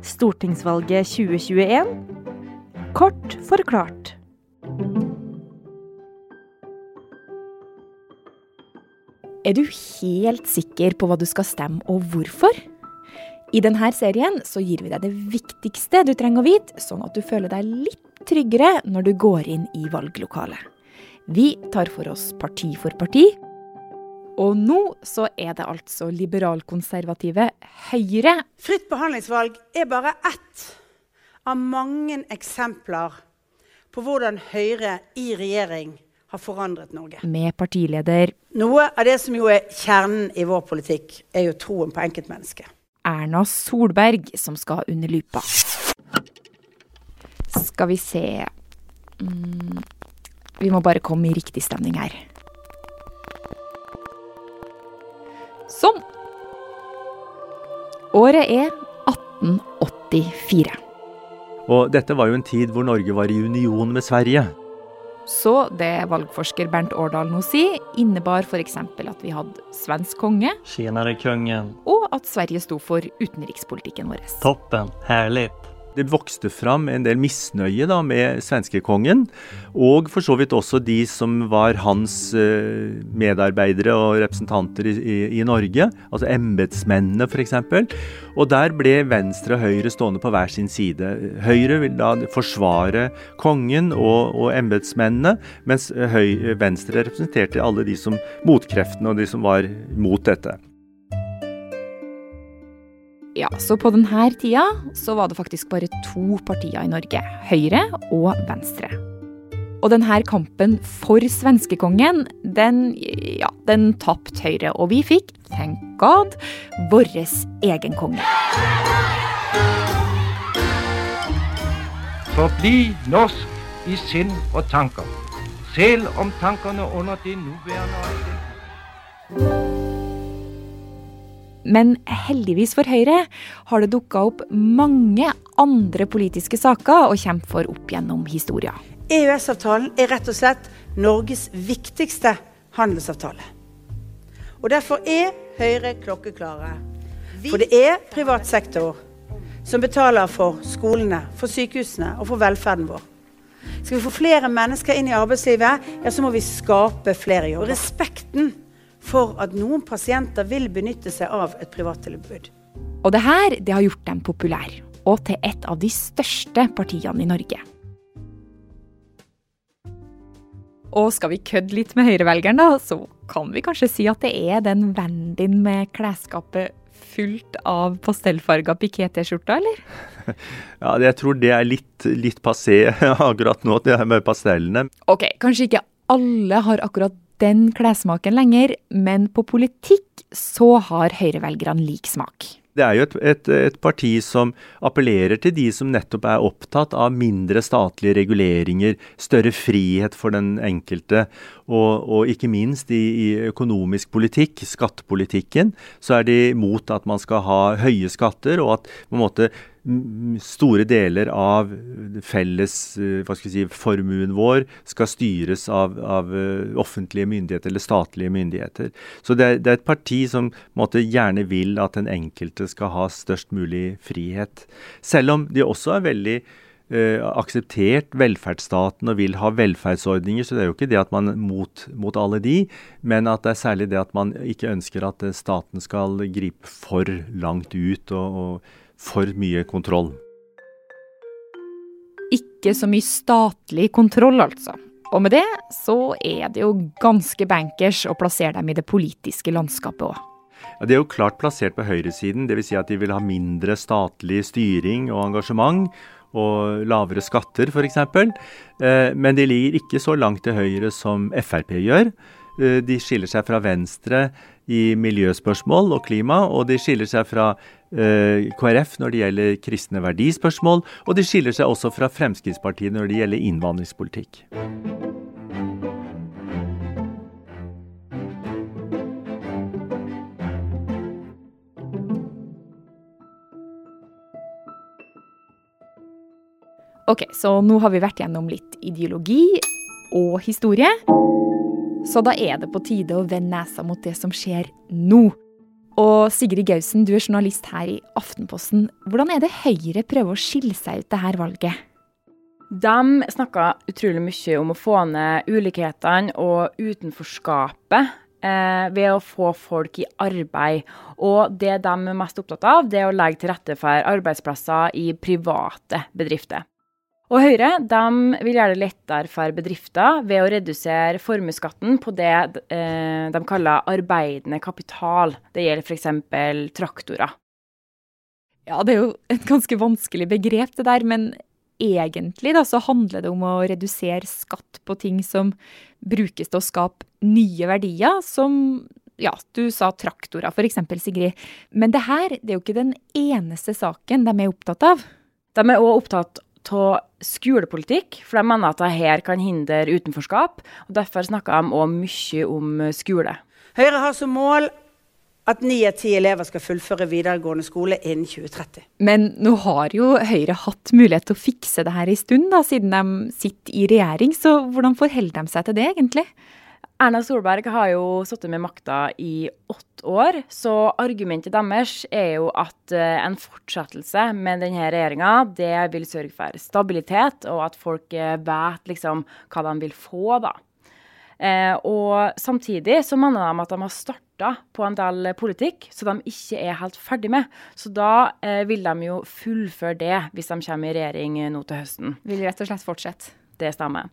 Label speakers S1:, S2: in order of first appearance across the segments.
S1: Stortingsvalget 2021 kort forklart. Er du helt sikker på hva du skal stemme, og hvorfor? I denne serien så gir vi deg det viktigste du trenger å vite, sånn at du føler deg litt tryggere når du går inn i valglokalet. Vi tar for oss parti for parti. Og nå så er det altså liberalkonservative Høyre.
S2: Fritt behandlingsvalg er bare ett av mange eksempler på hvordan Høyre i regjering har forandret Norge.
S1: Med partileder
S2: Noe av det som jo er kjernen i vår politikk, er jo troen på enkeltmennesket.
S1: Erna Solberg som skal under lupa. Skal vi se mm, Vi må bare komme i riktig stemning her. Sånn. Året er 1884.
S3: Og dette var jo en tid hvor Norge var i union med Sverige.
S1: Så det valgforsker Bernt Årdal nå sier, innebar f.eks. at vi hadde svensk konge,
S4: Tjenere kongen.
S1: og at Sverige sto for utenrikspolitikken vår.
S4: Toppen. Härligt.
S3: Det vokste fram en del misnøye da med svenskekongen, og for så vidt også de som var hans eh, medarbeidere og representanter i, i, Norge, altså embetsmennene f.eks. Og der ble Venstre og Høyre stående på hver sin side. Høyre vil da forsvare kongen og, og embetsmennene, mens Høy, Venstre representerte alle de som motkreftene og de som var mot dette.
S1: Ja, så på denne tida så var det faktisk bare to partier i Norge. Høyre og Venstre. Og denne kampen for svenskekongen, den, ja, den tapte Høyre. Og vi fikk, thank God, vår egen konge.
S5: Forbli norsk i sinn og tanker, selv om tankene under de nåværende
S1: Men heldigvis for Høyre har det dukka opp mange andre politiske saker å kjempe for opp gjennom historia.
S2: EØS-avtalen er rett og slett Norges viktigste handelsavtale. Og derfor er Høyre klokkeklare. For det er privat sektor som betaler for skolene, for sykehusene og for velferden vår. Skal vi få flere mennesker inn i arbeidslivet, ja, så må vi skape flere jobber. Respekten for at noen pasienter vil benytte seg av et privattilbud.
S1: Og det her det har gjort dem populære, og til et av de største partiene i Norge. Og skal vi kødde litt med høyrevelgeren, da, så kan vi kanskje si at det er den vennen din med klesskapet fullt av pastellfarga piké-T-skjorta, eller?
S3: Ja, jeg tror det er litt, litt passé akkurat nå, det her med pastellene.
S1: Ok, kanskje ikke alle har akkurat den klessmaken lenger, men på politikk så har høyrevelgerne lik smak.
S3: Det er jo et, et, et, parti som appellerer til de som nettopp er opptatt av mindre statlige reguleringer, større frihet for den enkelte, og, og ikke minst i, i, økonomisk politikk, skattepolitikken, så er de mot at man skal ha høye skatter, og at på en måte store deler av felles hva skal si, formuen vår skal styres av, av offentlige myndigheter eller statlige myndigheter. Så det er, det er et parti som måtte, gjerne vil at den enkelte skal ha størst mulig frihet. Selv om de også er veldig eh, akseptert velferdsstaten og vil ha velferdsordninger, så det er jo ikke det at man mot, mot alle de, men at det er særlig det at man ikke ønsker at staten skal gripe for langt ut og, og for mye kontroll.
S1: Ikke så mye statlig kontroll, altså. Og med det så er det jo ganske bankers å plassere dem i det politiske landskapet òg.
S3: Ja, de er jo klart plassert på høyresiden, dvs. Si at de vil ha mindre statlig styring og engasjement. Og lavere skatter, f.eks. Eh, men de ligger ikke så langt til høyre som Frp gjør. Eh, de skiller seg fra Venstre i miljøspørsmål og klima, og de skiller seg fra KrF når det gjelder kristne verdispørsmål, og de skiller seg også fra Fremskrittspartiet når det gjelder innvandringspolitikk.
S1: Ok, så nå har vi vært gjennom litt ideologi og historie. Så da er det på tide å vende nesa mot det som skjer nå. Og Sigrid Gausen, du er journalist her i Aftenposten. Hvordan er det Høyre prøver å skille seg ut det her valget?
S6: De snakka utrolig mye om å få ned ulikhetene og utenforskapet eh, ved å få folk i arbeid. Og det de er mest opptatt av, det er å legge til rette for arbeidsplasser i private bedrifter. Og Høyre de vil gjøre det lettere for bedrifter ved å redusere formuesskatten på det eh, de kaller arbeidende kapital. Det gjelder f.eks. traktorer.
S1: Ja, det er jo et ganske vanskelig begrep det der, men egentlig da, så handler det om å redusere skatt på ting som brukes til å skape nye verdier, som ja, du sa traktorer f.eks., Sigrid. Men det her det er jo ikke den eneste saken de er opptatt av.
S6: De er òg opptatt av skolepolitikk, for de mener at dette kan hindre utenforskap. og Derfor snakker de òg mye om skole.
S2: Høyre har som mål at ni av ti elever skal fullføre videregående skole innen 2030.
S1: Men nå har jo Høyre hatt mulighet til å fikse det her en stund, da, siden de sitter i regjering. Så hvordan forholder de seg til det, egentlig?
S6: Erna Solberg har jo sittet med makta i åtte år, så argumentet deres er jo at eh, en fortsettelse med denne regjeringa, det vil sørge for stabilitet, og at folk eh, vet liksom hva de vil få, da. Eh, og samtidig så mener de at de har starta på en del politikk som de ikke er helt ferdig med. Så da vil de jo fullføre det hvis de kommer i regjering nå til høsten.
S1: Vil rett og slett fortsette?
S6: Det stemmer.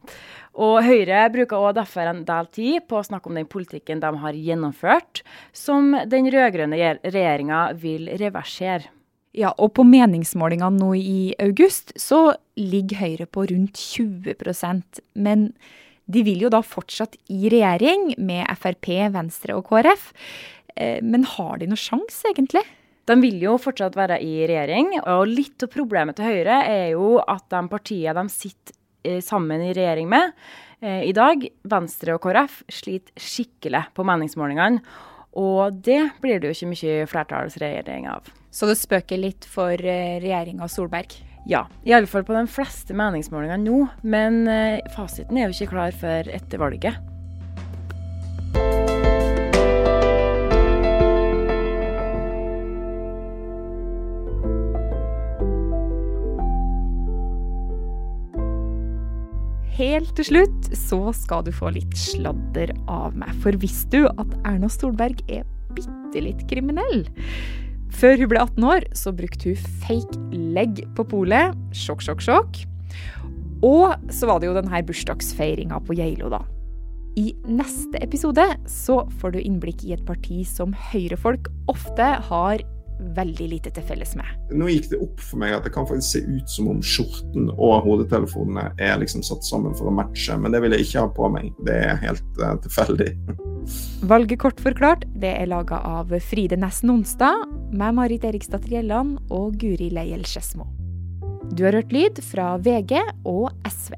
S6: Og Høyre bruker også derfor en del tid på å snakke om den politikken de har gjennomført, som den rød-grønne regjeringa vil reversere.
S1: Ja, og på meningsmålingene nå i august så ligger Høyre på rundt 20% men de vil jo da fortsatt i regjering med Frp, Venstre og KrF. Eh, men har de noen sjanse, egentlig?
S6: De vil jo fortsatt være i regjering, og litt av problemet til Høyre er jo at de partiene de sitter sammen i regjering med eh, i dag, Venstre og KrF, sliter skikkelig på meningsmålingene. Og det blir det jo ikke mye flertallsregjering av.
S1: Så det spøker litt for eh, regjeringa Solberg?
S6: Ja, iallfall på de fleste meningsmålingene nå. Men fasiten er jo ikke klar før etter valget.
S1: Helt til slutt så skal du få litt sladder av meg. For visste du at Erna Solberg er bitte litt kriminell? Før hun ble 18 år, så brukte hun fake legg på polet. Sjokk, sjokk, sjokk. Og så var det jo denne bursdagsfeiringa på Geilo, da. I neste episode så får du innblikk i et parti som høyrefolk ofte har veldig lite til felles med.
S7: Nå gikk det opp for meg at det kan faktisk se ut som om skjorten og hodetelefonene er liksom satt sammen for å matche, men det vil jeg ikke ha på meg. Det er helt uh, tilfeldig.
S1: Valget kort forklart det er laga av Fride Nesten Onsdag, med Marit Eriksdatter Gjelland og Guri Leiel Skedsmo. Du har hørt lyd fra VG og SV.